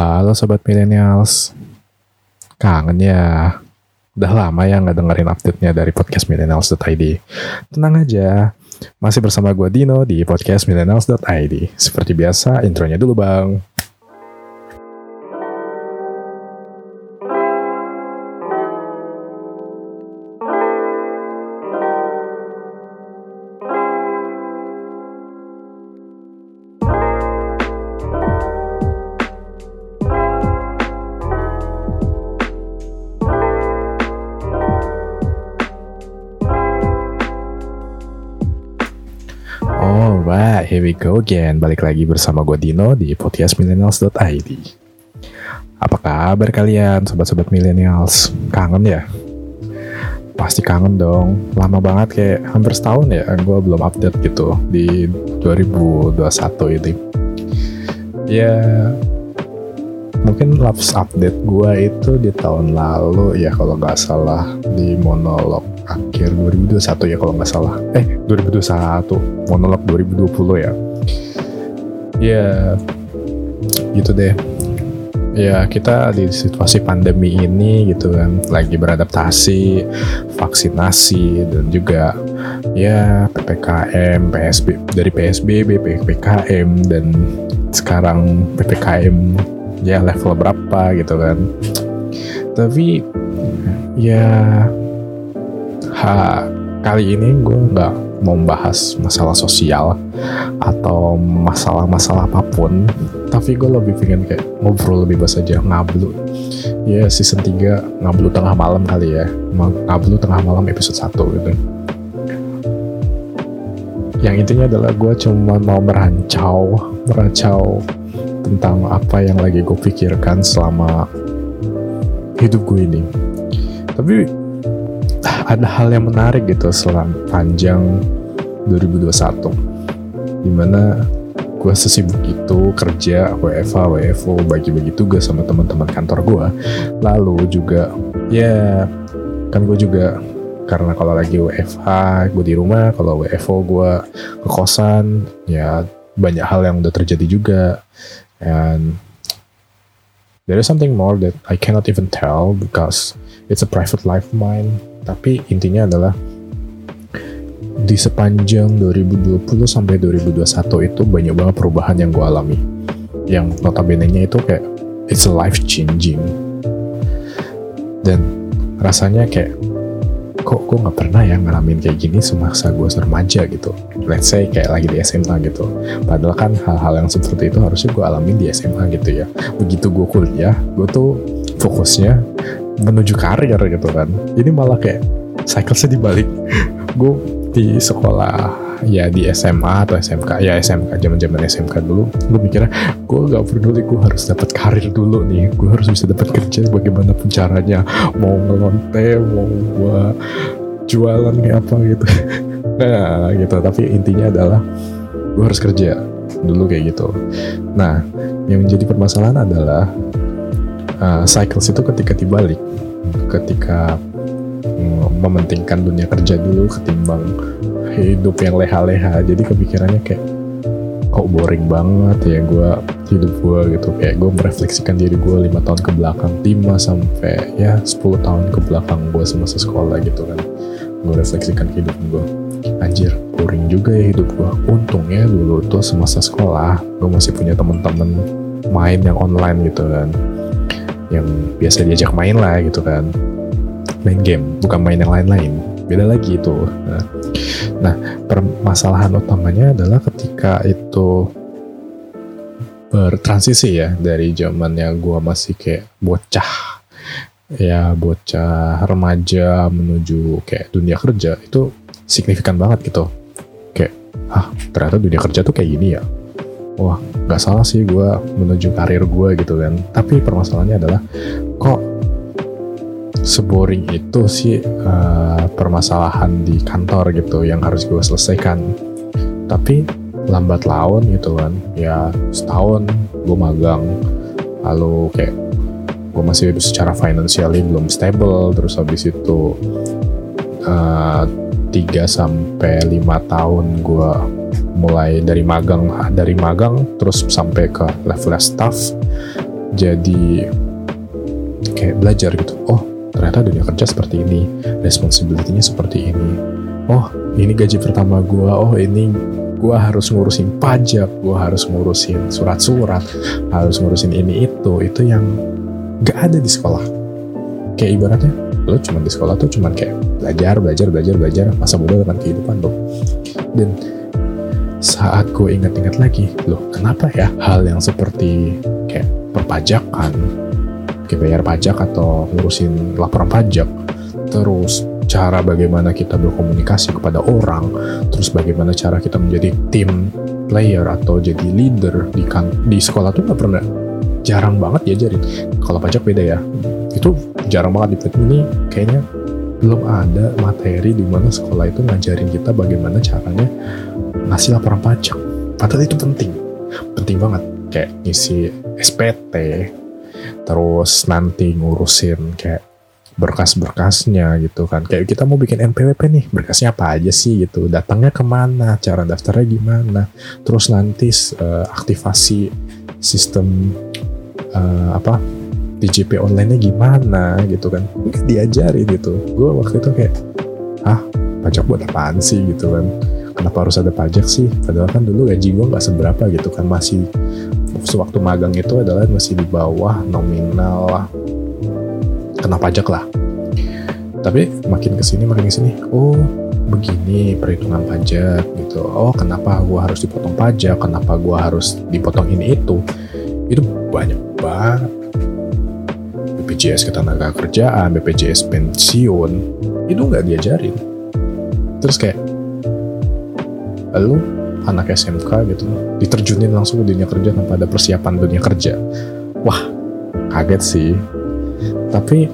Halo sobat millennials, kangen ya. Udah lama ya nggak dengerin update-nya dari podcast millennials.id. Tenang aja, masih bersama gue Dino di podcast millennials.id. Seperti biasa, intronya dulu bang. Go again. Balik lagi bersama gue Dino di podcast millennials.id. Apa kabar kalian, sobat-sobat millennials? Kangen ya? Pasti kangen dong. Lama banget kayak hampir setahun ya gue belum update gitu di 2021 ini. Ya, mungkin last update gue itu di tahun lalu ya kalau nggak salah di monolog akhir 2021 ya kalau nggak salah eh 2021 monolog 2020 ya ya. Gitu deh. Ya kita di situasi pandemi ini gitu kan lagi beradaptasi vaksinasi dan juga ya ppkm psb dari psbb ppkm dan sekarang ppkm ya level berapa gitu kan. Tapi ya ha, kali ini gue nggak membahas masalah sosial atau masalah-masalah apa pun tapi gue lebih pengen kayak ngobrol lebih bahas aja ngablu. Ya season 3 ngablu tengah malam kali ya. Ngablu tengah malam episode 1 gitu. Yang intinya adalah gue cuma mau merancau merancau tentang apa yang lagi gue pikirkan selama hidup gue ini. Tapi ada hal yang menarik gitu selama panjang 2021 di mana gue sesibuk itu kerja WFA WFO bagi-bagi tugas sama teman-teman kantor gue lalu juga ya kan gue juga karena kalau lagi WFH gue di rumah kalau WFO gue ke kosan ya banyak hal yang udah terjadi juga. And there is something more that I cannot even tell because it's a private life of mine tapi intinya adalah di sepanjang 2020 sampai 2021 itu banyak banget perubahan yang gue alami. Yang notabene-nya itu kayak it's life changing dan rasanya kayak kok gue nggak pernah ya ngalamin kayak gini semasa gue remaja gitu. Let's say kayak lagi di SMA gitu. Padahal kan hal-hal yang seperti itu harusnya gue alamin di SMA gitu ya. Begitu gue kuliah gue tuh fokusnya menuju karir gitu kan. Ini malah kayak cyclesnya dibalik. Gue di sekolah ya di SMA atau SMK ya SMK zaman zaman SMK dulu gue mikirnya gue gak peduli gue harus dapat karir dulu nih. Gue harus bisa dapat kerja bagaimanapun caranya. Mau ngelonte mau gue jualan kayak apa gitu. Nah gitu. Tapi intinya adalah gue harus kerja dulu kayak gitu. Nah yang menjadi permasalahan adalah uh, cycles itu ketika dibalik ketika mm, mementingkan dunia kerja dulu ketimbang hidup yang leha-leha. Jadi kepikirannya kayak kok boring banget ya gue hidup gue gitu. Kayak gue merefleksikan diri gue lima tahun ke belakang 5 sampai ya 10 tahun ke belakang gue semasa sekolah gitu kan. Gue refleksikan hidup gue anjir boring juga ya hidup gue untungnya dulu tuh semasa sekolah gue masih punya temen-temen main yang online gitu kan yang biasa diajak main lah gitu kan. Main game bukan main yang lain-lain. Beda lagi itu. Nah, nah permasalahan utamanya adalah ketika itu bertransisi ya dari zamannya gue masih kayak bocah. Ya bocah remaja menuju kayak dunia kerja itu signifikan banget gitu. Kayak ah ternyata dunia kerja tuh kayak gini ya wah nggak salah sih gue menuju karir gue gitu kan. Tapi permasalahannya adalah kok seboring itu sih uh, permasalahan di kantor gitu yang harus gue selesaikan. Tapi lambat laun gitu kan ya setahun gue magang. Lalu kayak gue masih secara financially belum stable terus habis itu uh, 3 sampai lima tahun gue mulai dari magang dari magang terus sampai ke level staff jadi kayak belajar gitu. Oh ternyata dunia kerja seperti ini responsibility-nya seperti ini. Oh ini gaji pertama gue oh ini gue harus ngurusin pajak gue harus ngurusin surat-surat harus ngurusin ini itu. Itu yang gak ada di sekolah. Kayak ibaratnya lo cuma di sekolah tuh cuma kayak belajar belajar belajar belajar masa muda dengan kehidupan lo dan saat gue ingat-ingat lagi loh kenapa ya hal yang seperti kayak perpajakan kayak bayar pajak atau ngurusin laporan pajak terus cara bagaimana kita berkomunikasi kepada orang, terus bagaimana cara kita menjadi tim player atau jadi leader di kan di sekolah tuh nggak pernah jarang banget diajarin. Kalau pajak beda ya, itu jarang banget di ini kayaknya belum ada materi di mana sekolah itu ngajarin kita bagaimana caranya ngasih laporan pajak. Padahal itu penting, penting banget. Kayak ngisi SPT, terus nanti ngurusin kayak berkas-berkasnya gitu kan. Kayak kita mau bikin NPWP nih berkasnya apa aja sih gitu. Datangnya ke mana cara daftarnya gimana. Terus nanti uh, aktivasi sistem uh, apa DJP online-nya gimana gitu kan. Diajarin gitu. Gue waktu itu kayak ah pajak buat apaan sih? gitu kan kenapa harus ada pajak sih? Padahal kan dulu gaji gue nggak seberapa gitu kan. Masih sewaktu magang itu adalah masih di bawah nominal kena pajak lah. Tapi makin ke sini makin ke sini oh begini perhitungan pajak gitu. Oh kenapa gua harus dipotong pajak? Kenapa gua harus dipotong ini itu? Itu banyak banget. BPJS ketenaga kerjaan BPJS pensiun. Itu nggak diajarin. Terus kayak lalu anak SMK gitu diterjunin langsung ke dunia kerja tanpa ada persiapan dunia kerja. Wah kaget sih. Tapi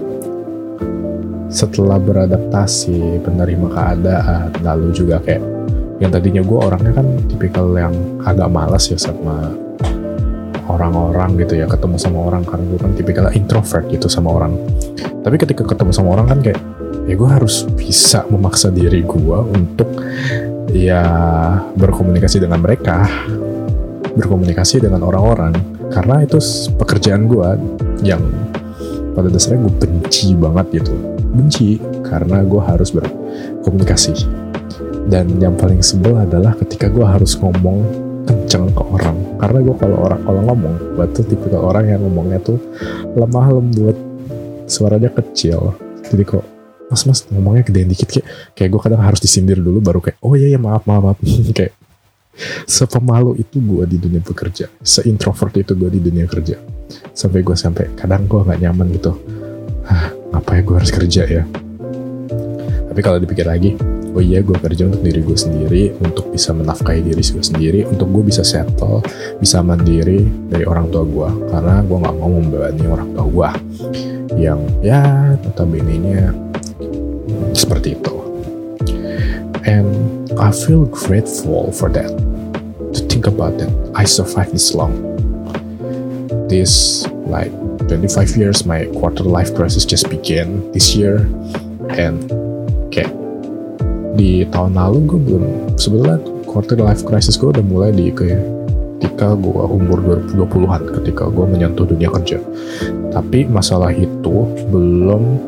setelah beradaptasi, menerima keadaan, lalu juga kayak yang tadinya gue orangnya kan tipikal yang agak malas ya sama orang-orang gitu ya ketemu sama orang karena gue kan tipikal introvert gitu sama orang. Tapi ketika ketemu sama orang kan kayak ya gue harus bisa memaksa diri gue untuk ya berkomunikasi dengan mereka berkomunikasi dengan orang-orang karena itu pekerjaan gue yang pada dasarnya gue benci banget gitu. Benci karena gue harus berkomunikasi. Dan yang paling sebel adalah ketika gue harus ngomong kenceng ke orang. Karena gue kalau orang kalau ngomong gue tuh tipikal orang yang ngomongnya tuh lemah lembut suaranya kecil. Jadi kok mas mas ngomongnya gedein dikit kayak kayak gue kadang harus disindir dulu baru kayak oh iya iya maaf maaf maaf. Kayak sepemalu itu gue di dunia bekerja seintrovert itu gue di dunia kerja. Sampai gue sampai kadang gue nggak nyaman gitu. Hah, apa ya gue harus kerja ya? Tapi kalau dipikir lagi oh iya gue kerja untuk diri gue sendiri untuk bisa menafkahi diri gue sendiri untuk gue bisa settle bisa mandiri dari orang tua gue karena gue nggak mau membebani orang tua gue yang ya notabene nya seperti itu. And I feel grateful for that. To think about that. I survived this long. This like 25 years my quarter life crisis just began this year. And kayak di tahun lalu gue belum sebetulnya quarter life crisis gue udah mulai di ketika gue umur 2020-an ketika gue menyentuh dunia kerja. Tapi masalah itu belum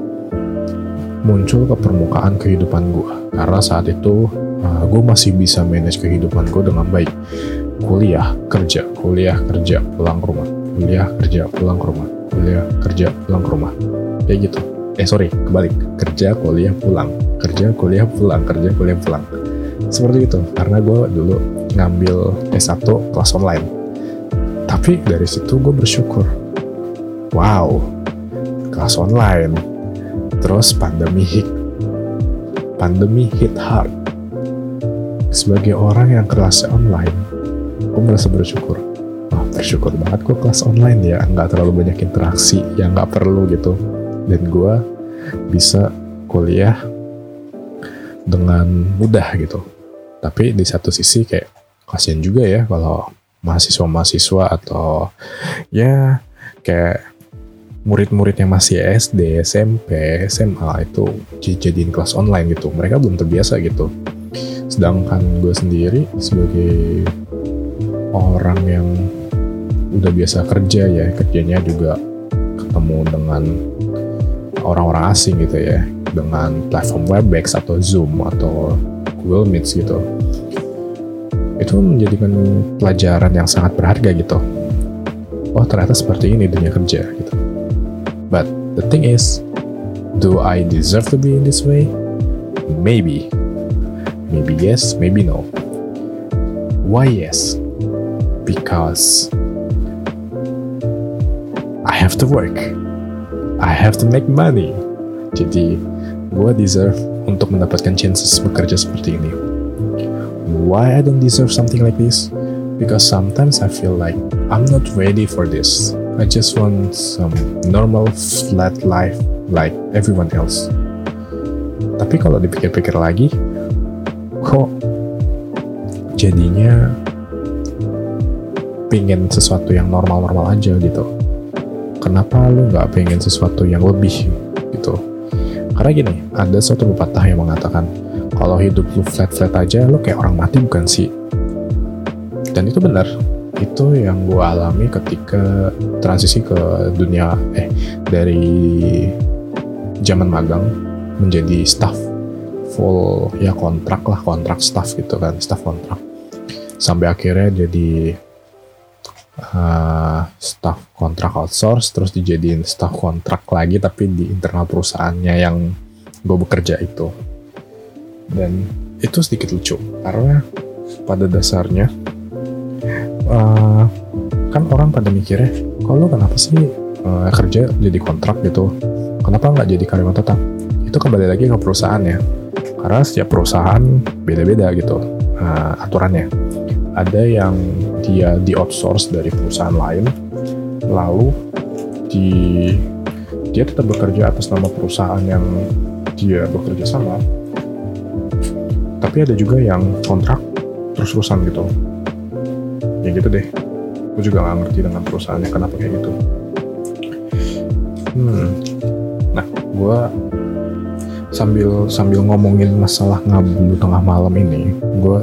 muncul ke permukaan kehidupan gue karena saat itu uh, gue masih bisa manage kehidupan gue dengan baik. Kuliah kerja kuliah kerja pulang rumah. Kuliah kerja pulang ke rumah. Kuliah kerja pulang ke rumah. Kayak gitu. Eh sorry kebalik. Kerja kuliah pulang. Kerja kuliah pulang. Kerja kuliah pulang. Seperti itu. Karena gue dulu ngambil S1 kelas online. Tapi dari situ gue bersyukur. Wow. Kelas online terus pandemi hit. Pandemi hit hard. Sebagai orang yang kelas online gue merasa bersyukur. Bersyukur banget gue kelas online ya. Nggak terlalu banyak interaksi yang nggak perlu gitu. Dan gue bisa kuliah dengan mudah gitu. Tapi di satu sisi kayak kasian juga ya kalau mahasiswa-mahasiswa atau ya kayak murid-murid yang masih SD, SMP, SMA itu jadiin kelas online gitu. Mereka belum terbiasa gitu. Sedangkan gue sendiri sebagai orang yang udah biasa kerja ya kerjanya juga ketemu dengan orang-orang asing gitu ya dengan platform Webex atau Zoom atau Google Meet gitu itu menjadikan pelajaran yang sangat berharga gitu oh ternyata seperti ini dunia kerja gitu but the thing is do I deserve to be in this way? Maybe. Maybe yes maybe no. Why yes? Because I have to work. I have to make money. Jadi gue deserve untuk mendapatkan chances bekerja seperti ini. Why I don't deserve something like this? Because sometimes I feel like I'm not ready for this. I just want some normal flat life like everyone else. Tapi kalau dipikir-pikir lagi, kok jadinya pengen sesuatu yang normal-normal aja gitu. Kenapa lu nggak pengen sesuatu yang lebih gitu? Karena gini, ada suatu pepatah yang mengatakan, kalau hidup lu flat-flat aja, lu kayak orang mati bukan sih? dan itu benar itu yang gue alami ketika transisi ke dunia eh dari zaman magang menjadi staff. Full ya kontrak lah kontrak staff gitu kan staff kontrak. Sampai akhirnya jadi uh, staff kontrak outsource terus dijadiin staff kontrak lagi tapi di internal perusahaannya yang gue bekerja itu. Dan itu sedikit lucu karena pada dasarnya uh, kan orang pada mikirnya kalau kenapa sih uh, kerja jadi kontrak gitu? Kenapa nggak jadi karyawan tetap? Itu kembali lagi ke perusahaan ya. Karena setiap perusahaan beda-beda gitu uh, aturannya. Ada yang dia di outsource dari perusahaan lain lalu di dia tetap bekerja atas nama perusahaan yang dia bekerja sama tapi ada juga yang kontrak terus-terusan gitu ya gitu deh. Gue juga gak ngerti dengan perusahaannya kenapa kayak gitu. Hmm. Nah gue sambil sambil ngomongin masalah ngablu tengah malam ini gue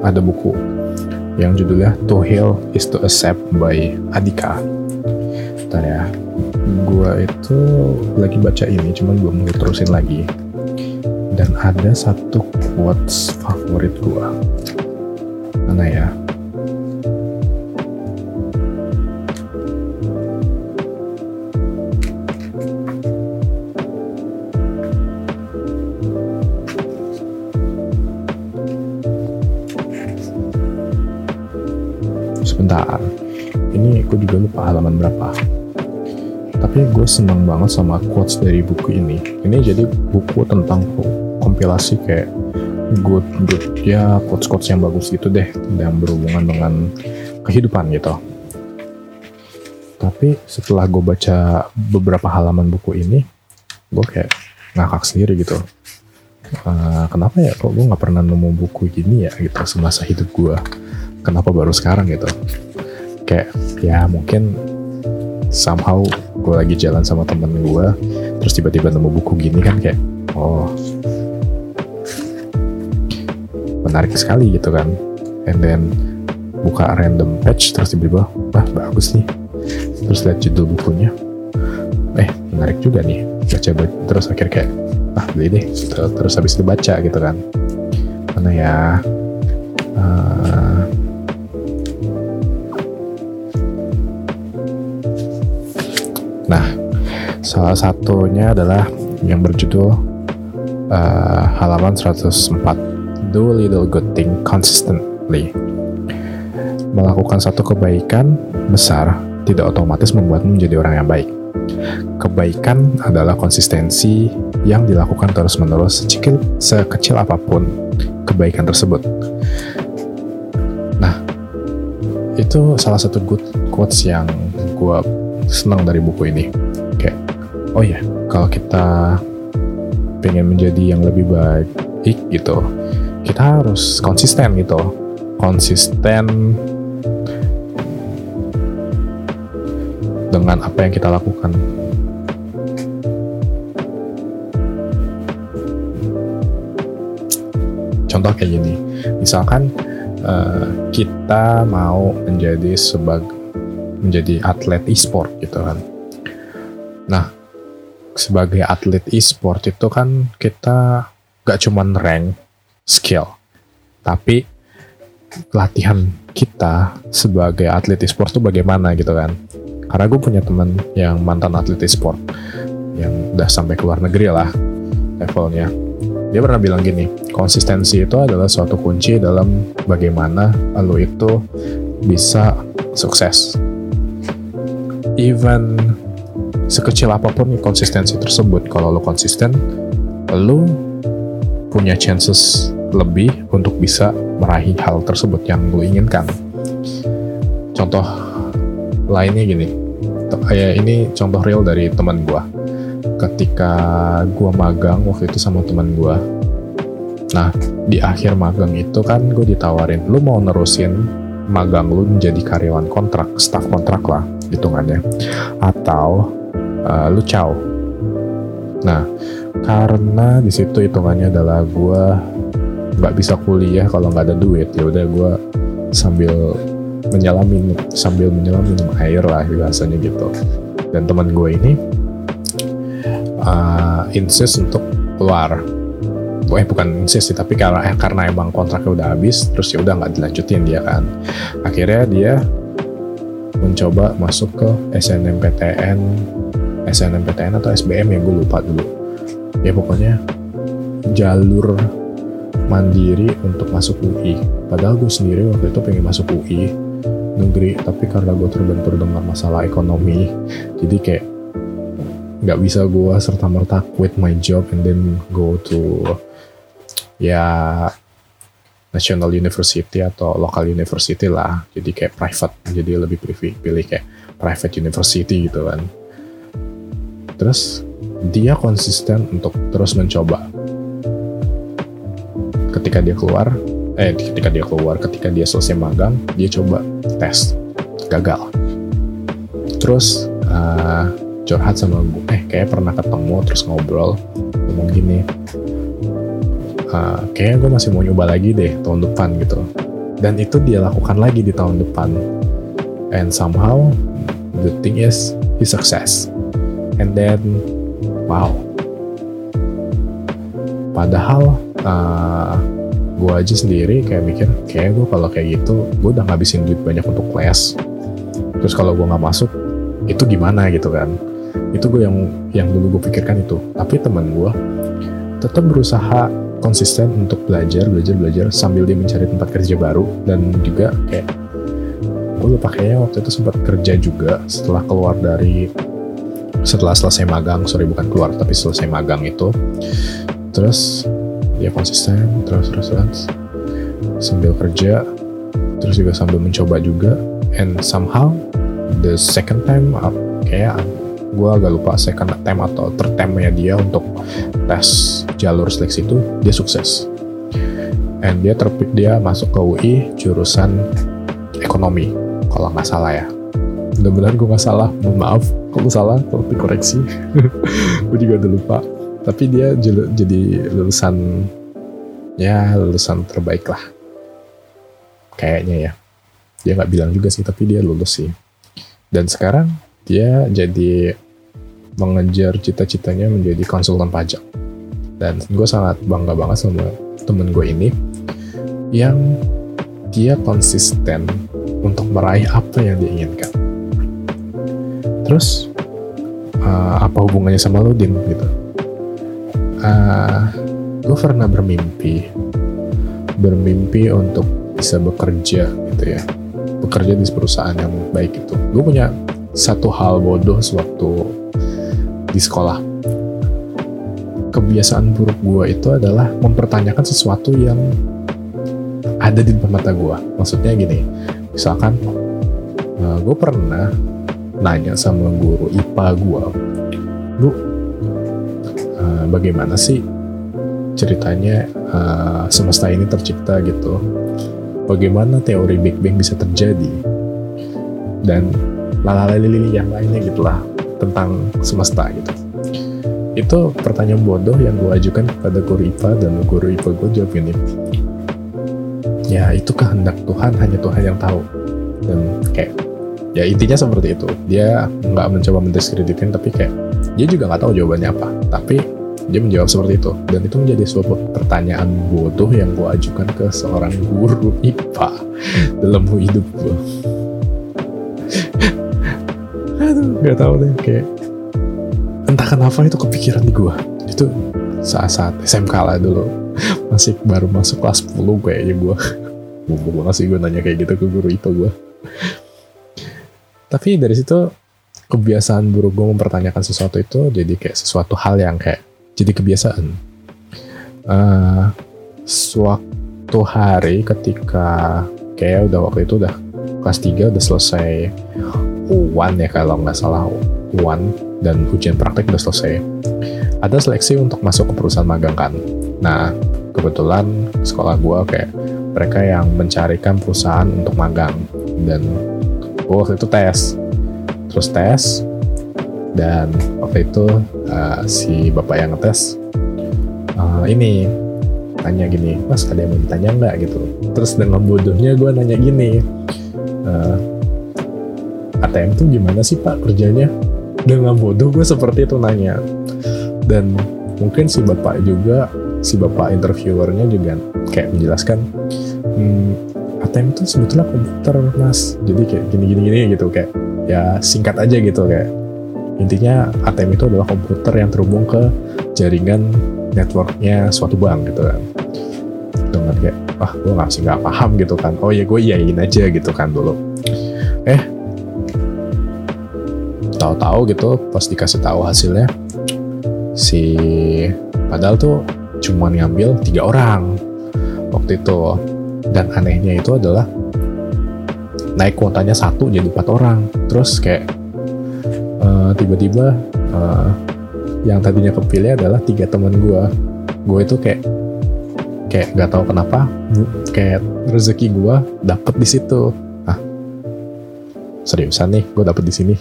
ada buku yang judulnya To Heal is to Accept by Adika Ntar ya. Gue itu lagi baca ini cuman belum mau terusin lagi. Dan ada satu quotes favorit gue mana ya sebentar. Ini gue juga lupa halaman berapa. Tapi gue seneng banget sama quotes dari buku ini. Ini jadi buku tentang kompilasi kayak good good. Ya quotes quotes yang bagus gitu deh. Yang berhubungan dengan kehidupan gitu. Tapi setelah gue baca beberapa halaman buku ini gue kayak ngakak sendiri gitu. Uh, kenapa ya kok gue nggak pernah nemu buku gini ya gitu semasa hidup gue kenapa baru sekarang gitu? Kayak ya mungkin somehow gue lagi jalan sama temen gue terus tiba-tiba nemu buku gini kan kayak oh menarik sekali gitu kan. And then buka random page terus tiba-tiba wah bagus nih. Terus lihat judul bukunya. Eh menarik juga nih baca, baca terus akhirnya kayak ah beli deh. Terus habis itu baca gitu kan. Mana ya uh, Nah, salah satunya adalah yang berjudul uh, halaman 104 Do little good thing consistently. Melakukan satu kebaikan besar tidak otomatis membuatmu menjadi orang yang baik. Kebaikan adalah konsistensi yang dilakukan terus-menerus sekecil, sekecil apa pun kebaikan tersebut. Nah, itu salah satu good quotes yang gue senang dari buku ini. Kayak oh ya kalau kita pengen menjadi yang lebih baik gitu kita harus konsisten gitu. Konsisten dengan apa yang kita lakukan. Contoh kayak gini misalkan uh, kita mau menjadi sebagai menjadi atlet e-sport gitu kan. Nah, sebagai atlet e-sport itu kan kita gak cuman rank skill, tapi latihan kita sebagai atlet e-sport tuh bagaimana gitu kan. Karena gue punya teman yang mantan atlet e-sport yang udah sampai ke luar negeri lah levelnya. Dia pernah bilang gini, konsistensi itu adalah suatu kunci dalam bagaimana lo itu bisa sukses. Even sekecil apa pun konsistensi tersebut, kalau lo konsisten, lo punya chances lebih untuk bisa meraih hal tersebut yang lo inginkan. Contoh lainnya gini, kayak ini contoh real dari teman gue. Ketika gue magang waktu itu sama teman gue, nah di akhir magang itu kan gue ditawarin, lu mau nerusin magang lu menjadi karyawan kontrak, staff kontrak lah hitungannya, atau uh, lu caw. Nah, karena di situ hitungannya adalah gue nggak bisa kuliah kalau nggak ada duit, ya udah gue sambil menyelamin sambil menyelamin air lah biasanya gitu. Dan teman gue ini uh, insist untuk keluar. Eh bukan insist sih, tapi karena eh, karena emang kontraknya udah habis, terus ya udah nggak dilanjutin dia kan. Akhirnya dia mencoba masuk ke SNMPTN SNMPTN atau SBM ya gue lupa dulu. Ya pokoknya jalur mandiri untuk masuk UI padahal gue sendiri waktu itu pengen masuk UI negeri tapi karena gue terbentur dengan masalah ekonomi jadi kayak nggak bisa gue serta merta quit my job and then go to ya national university atau local university lah jadi kayak private jadi lebih pilih pilih kayak private university gitu kan Terus dia konsisten untuk terus mencoba. Ketika dia keluar, eh ketika dia keluar, ketika dia selesai magang, dia coba tes, gagal. Terus uh, curhat sama gue, eh kayak pernah ketemu terus ngobrol, ngomong gini, uh, kayaknya gue masih mau nyoba lagi deh tahun depan gitu. Dan itu dia lakukan lagi di tahun depan. And somehow the thing is he success. And then wow. Padahal uh, gue aja sendiri kayak mikir kayak gue kalau kayak gitu gue udah ngabisin duit banyak untuk les. Terus kalau gue nggak masuk itu gimana gitu kan? Itu gue yang yang dulu gue pikirkan itu. Tapi teman gue tetap berusaha konsisten untuk belajar belajar belajar sambil dia mencari tempat kerja baru. Dan juga kayak gue lupa kayaknya waktu itu sempat kerja juga setelah keluar dari setelah selesai magang. Sorry bukan keluar tapi selesai magang itu. Terus dia konsisten terus terus terus. Sambil kerja terus juga sambil mencoba juga. And somehow the second time uh, kayak gue agak lupa second time atau third nya dia untuk tes jalur seleksi itu dia sukses. And dia terpilih dia masuk ke UI jurusan ekonomi kalau nggak salah ya. Mudah-mudahan gue nggak salah mohon maaf kalau salah kalau dikoreksi. Gue juga udah lupa. Tapi dia jadi lulusan ya lulusan terbaik lah. Kayaknya ya. Dia nggak bilang juga sih tapi dia lulus sih. Dan sekarang dia jadi mengejar cita-citanya menjadi konsultan pajak. Dan gue sangat bangga banget sama temen gue ini yang dia konsisten untuk meraih apa yang dia inginkan. Terus uh, apa hubungannya sama lo Din gitu? Uh, eh, gue pernah bermimpi bermimpi untuk bisa bekerja gitu ya. Bekerja di perusahaan yang baik itu. Gue punya satu hal bodoh sewaktu di sekolah kebiasaan buruk gue itu adalah mempertanyakan sesuatu yang ada di depan mata gue maksudnya gini misalkan uh, eh, gue pernah nanya sama guru IPA gue, lu uh, bagaimana sih ceritanya uh, semesta ini tercipta gitu? Bagaimana teori Big Bang bisa terjadi? Dan lalalili yang lainnya gitulah tentang semesta gitu. Itu pertanyaan bodoh yang gue ajukan kepada guru IPA dan guru IPA gue jawab ini. Ya itu kehendak Tuhan, hanya Tuhan yang tahu. Dan kayak ya intinya seperti itu dia nggak mencoba mendeskreditin tapi kayak dia juga nggak tahu jawabannya apa tapi dia menjawab seperti itu dan itu menjadi suatu pertanyaan bodoh yang gue ajukan ke seorang guru IPA dalam hidup gue nggak tahu deh kayak entah kenapa itu kepikiran di gue itu saat-saat SMK lah dulu. Masih baru masuk kelas 10 kayaknya gue gue banget sih gue nanya kayak gitu ke guru itu gue tapi dari situ kebiasaan buruk gue mempertanyakan sesuatu itu jadi kayak sesuatu hal yang kayak jadi kebiasaan. Uh, suatu hari ketika kayak udah waktu itu udah kelas 3 udah selesai UAN ya kalau nggak salah UAN dan ujian praktek udah selesai. Ada seleksi untuk masuk ke perusahaan magang kan? Nah kebetulan sekolah gue kayak mereka yang mencarikan perusahaan untuk magang. Dan gue waktu itu tes. Terus tes dan waktu itu uh, si bapak yang ngetes uh, ini tanya gini mas ada yang mau ditanya nggak? Gitu. Terus dengan bodohnya gue nanya gini uh, ATM tuh gimana sih pak kerjanya? Dengan bodoh gue seperti itu nanya. Dan mungkin si bapak juga si bapak interviewernya juga kayak menjelaskan hmm, ATM itu sebetulnya komputer mas. Jadi kayak gini gini gitu kayak ya singkat aja gitu kayak. Intinya ATM itu adalah komputer yang terhubung ke jaringan networknya suatu bank gitu kan. Dengan kayak wah gue nggak sih nggak paham gitu kan. Oh ya gue iyain aja gitu kan dulu. Eh tahu-tahu gitu pas dikasih tahu hasilnya si padahal tuh cuma ngambil tiga orang waktu itu. Dan anehnya itu adalah naik kuotanya satu jadi empat orang. Terus kayak uh, tiba-tiba uh, yang tadinya kepilih adalah tiga teman gue gue itu kayak kayak nggak tahu kenapa kayak rezeki gue dapet di situ. Ah seriusan nih gue dapet di sini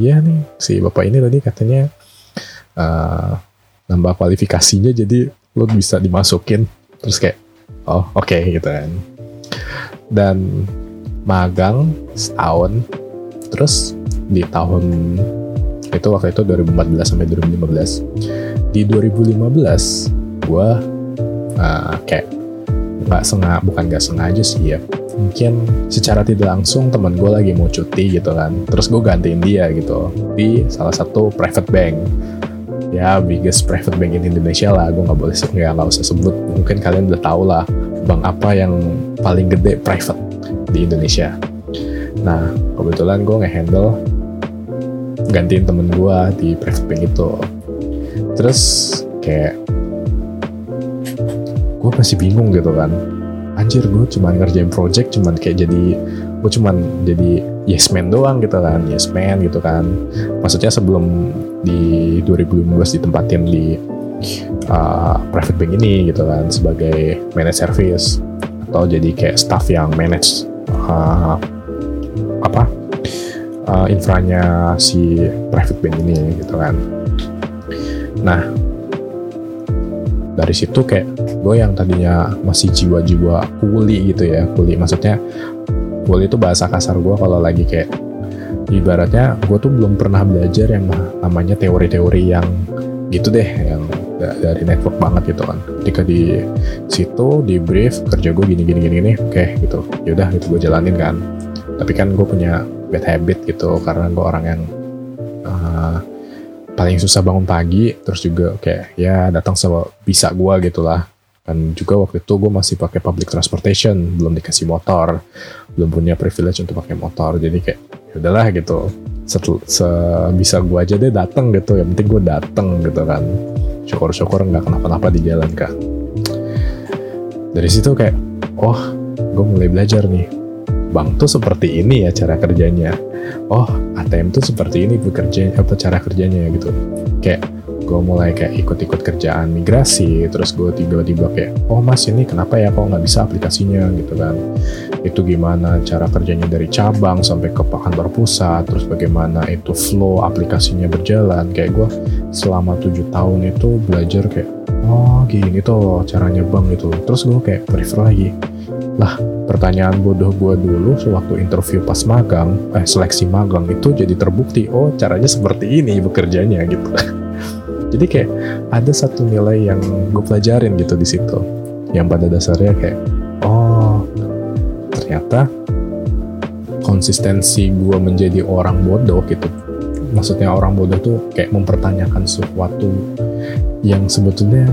iya nih si bapak ini tadi katanya uh, nambah kualifikasinya jadi lo bisa dimasukin. Terus kayak oh oke okay, gitu kan. Dan magang setahun terus di tahun itu waktu itu 2014 sampai 2015 di 2015 gue uh, kayak nggak sengaja bukan nggak sengaja sih ya mungkin secara tidak langsung teman gue lagi mau cuti gitu kan. Terus gue gantiin dia gitu di salah satu private bank. Ya biggest private bank in Indonesia lah. Gue nggak boleh nggak nggak usah sebut. Mungkin kalian udah tau lah bank apa yang paling gede private di Indonesia. Nah kebetulan gue nge-handle gantiin temen gue di private bank itu. Terus kayak gue masih bingung gitu kan anjir gue cuma ngerjain project cuman kayak jadi gue cuman jadi yes man doang gitu kan yes man gitu kan. Maksudnya sebelum di 2015 ditempatin di uh, private bank ini gitu kan sebagai managed service atau jadi kayak staff yang manage uh, apa uh, infranya si private bank ini gitu kan. Nah dari situ kayak gue yang tadinya masih jiwa-jiwa kuli gitu ya kuli. Maksudnya kuli itu bahasa kasar gue kalau lagi kayak ibaratnya gue tuh belum pernah belajar yang namanya teori-teori yang gitu deh yang dari network banget gitu kan. Ketika di situ di brief kerja gue gini gini gini nih oke gitu. Yaudah gitu gue jalanin kan. Tapi kan gue punya bad habit gitu karena gue orang yang uh, paling susah bangun pagi terus juga kayak ya datang sama bisa gue gitulah dan juga waktu itu gue masih pakai public transportation belum dikasih motor belum punya privilege untuk pakai motor. Jadi kayak ya udahlah gitu. Setel, sebisa gue aja deh datang gitu. Yang penting gue datang gitu kan. Syukur-syukur nggak kenapa-napa di jalan kan dari situ kayak oh gue mulai belajar nih. Bank tuh seperti ini ya cara kerjanya. Oh ATM tuh seperti ini bekerja apa cara kerjanya gitu. Kayak gue mulai kayak ikut-ikut kerjaan migrasi terus gue tiba-tiba kayak oh mas ini kenapa ya kok nggak bisa aplikasinya? Gitu kan. Itu gimana cara kerjanya dari cabang sampai ke kantor pusat terus bagaimana itu flow aplikasinya berjalan. Kayak gue selama tujuh tahun itu belajar kayak oh gini tuh caranya bank gitu. Terus gue kayak prefer lagi lah pertanyaan bodoh gue dulu sewaktu interview pas magang eh seleksi magang itu jadi terbukti. Oh caranya seperti ini bekerjanya gitu jadi kayak ada satu nilai yang gue pelajarin gitu di situ. Yang pada dasarnya kayak oh ternyata konsistensi gue menjadi orang bodoh gitu. Maksudnya orang bodoh tuh kayak mempertanyakan sesuatu yang sebetulnya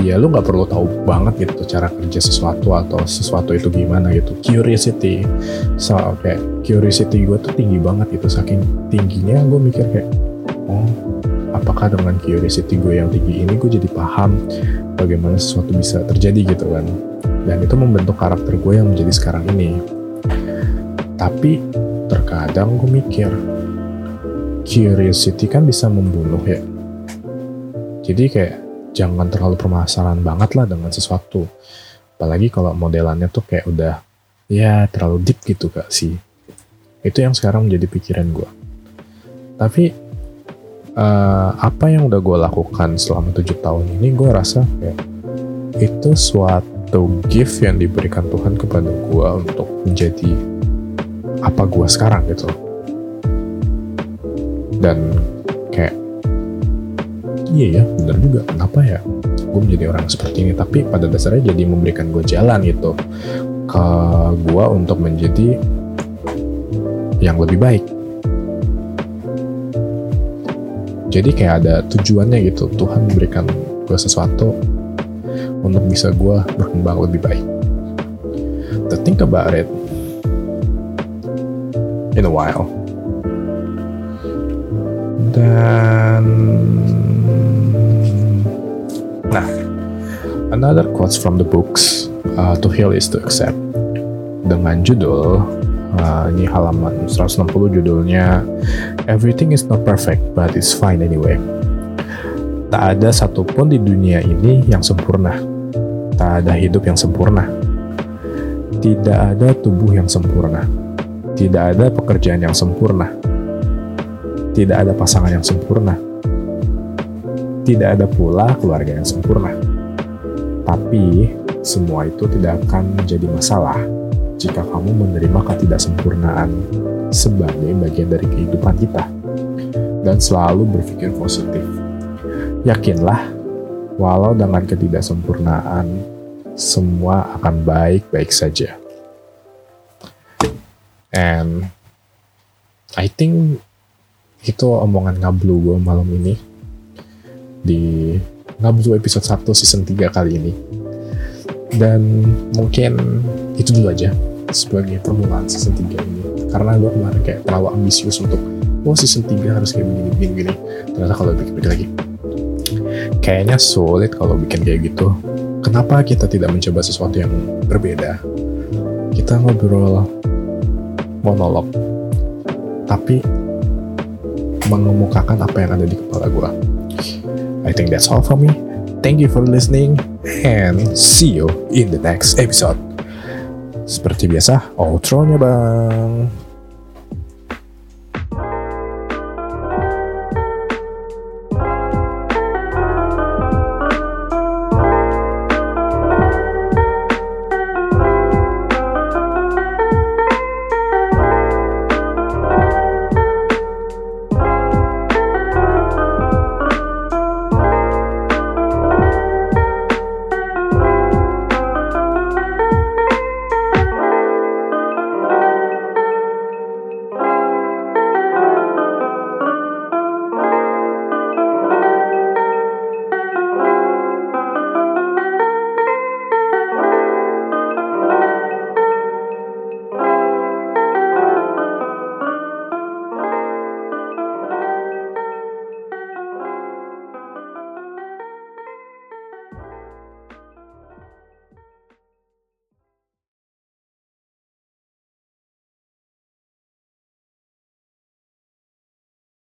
ya lu nggak perlu tahu banget gitu cara kerja sesuatu atau sesuatu itu gimana gitu. Curiosity so kayak curiosity gue tuh tinggi banget gitu. Saking tingginya gue mikir kayak oh apakah dengan curiosity gue yang tinggi ini gue jadi paham bagaimana sesuatu bisa terjadi gitu kan dan itu membentuk karakter gue yang menjadi sekarang ini tapi terkadang gue mikir curiosity kan bisa membunuh ya jadi kayak jangan terlalu permasalahan banget lah dengan sesuatu. Apalagi kalau modelannya tuh kayak udah ya terlalu deep gitu kak sih. Itu yang sekarang menjadi pikiran gue. Tapi uh, apa yang udah gue lakukan selama tujuh tahun ini gue rasa kayak itu suatu gift yang diberikan Tuhan kepada gue untuk menjadi apa gue sekarang gitu. Dan kayak iya ya bener juga. Kenapa ya gue menjadi orang seperti ini? Tapi pada dasarnya jadi memberikan gue jalan gitu ke gue untuk menjadi yang lebih baik jadi kayak ada tujuannya gitu. Tuhan memberikan gue sesuatu untuk bisa gue berkembang lebih baik. To think about it in a while. Dan Nah, another quotes from the books uh, To Heal is to Accept. Dengan judul uh, ini halaman 160 judulnya Everything is not perfect but it's fine anyway. Tak ada satupun di dunia ini yang sempurna. Tak ada hidup yang sempurna. Tidak ada tubuh yang sempurna. Tidak ada pekerjaan yang sempurna. Tidak ada pasangan yang sempurna tidak ada pula keluarga yang sempurna. Tapi, semua itu tidak akan menjadi masalah jika kamu menerima ketidaksempurnaan sebagai bagian dari kehidupan kita dan selalu berpikir positif. Yakinlah, walau dengan ketidaksempurnaan, semua akan baik-baik saja. And I think itu omongan ngablu gue malam ini di Ngabzu episode 1 season 3 kali ini. Dan mungkin itu dulu aja sebagai permulaan season 3 ini. Karena gue kemarin kayak terlalu ambisius untuk, oh season 3 harus kayak begini, begini, begini. Ternyata kalau bikin lagi, kayaknya sulit kalau bikin kayak gitu. Kenapa kita tidak mencoba sesuatu yang berbeda? Kita ngobrol monolog, tapi mengemukakan apa yang ada di kepala gue I think that's all from me. Thank you for listening and see you in the next episode. Seperti biasa, outro-nya bang.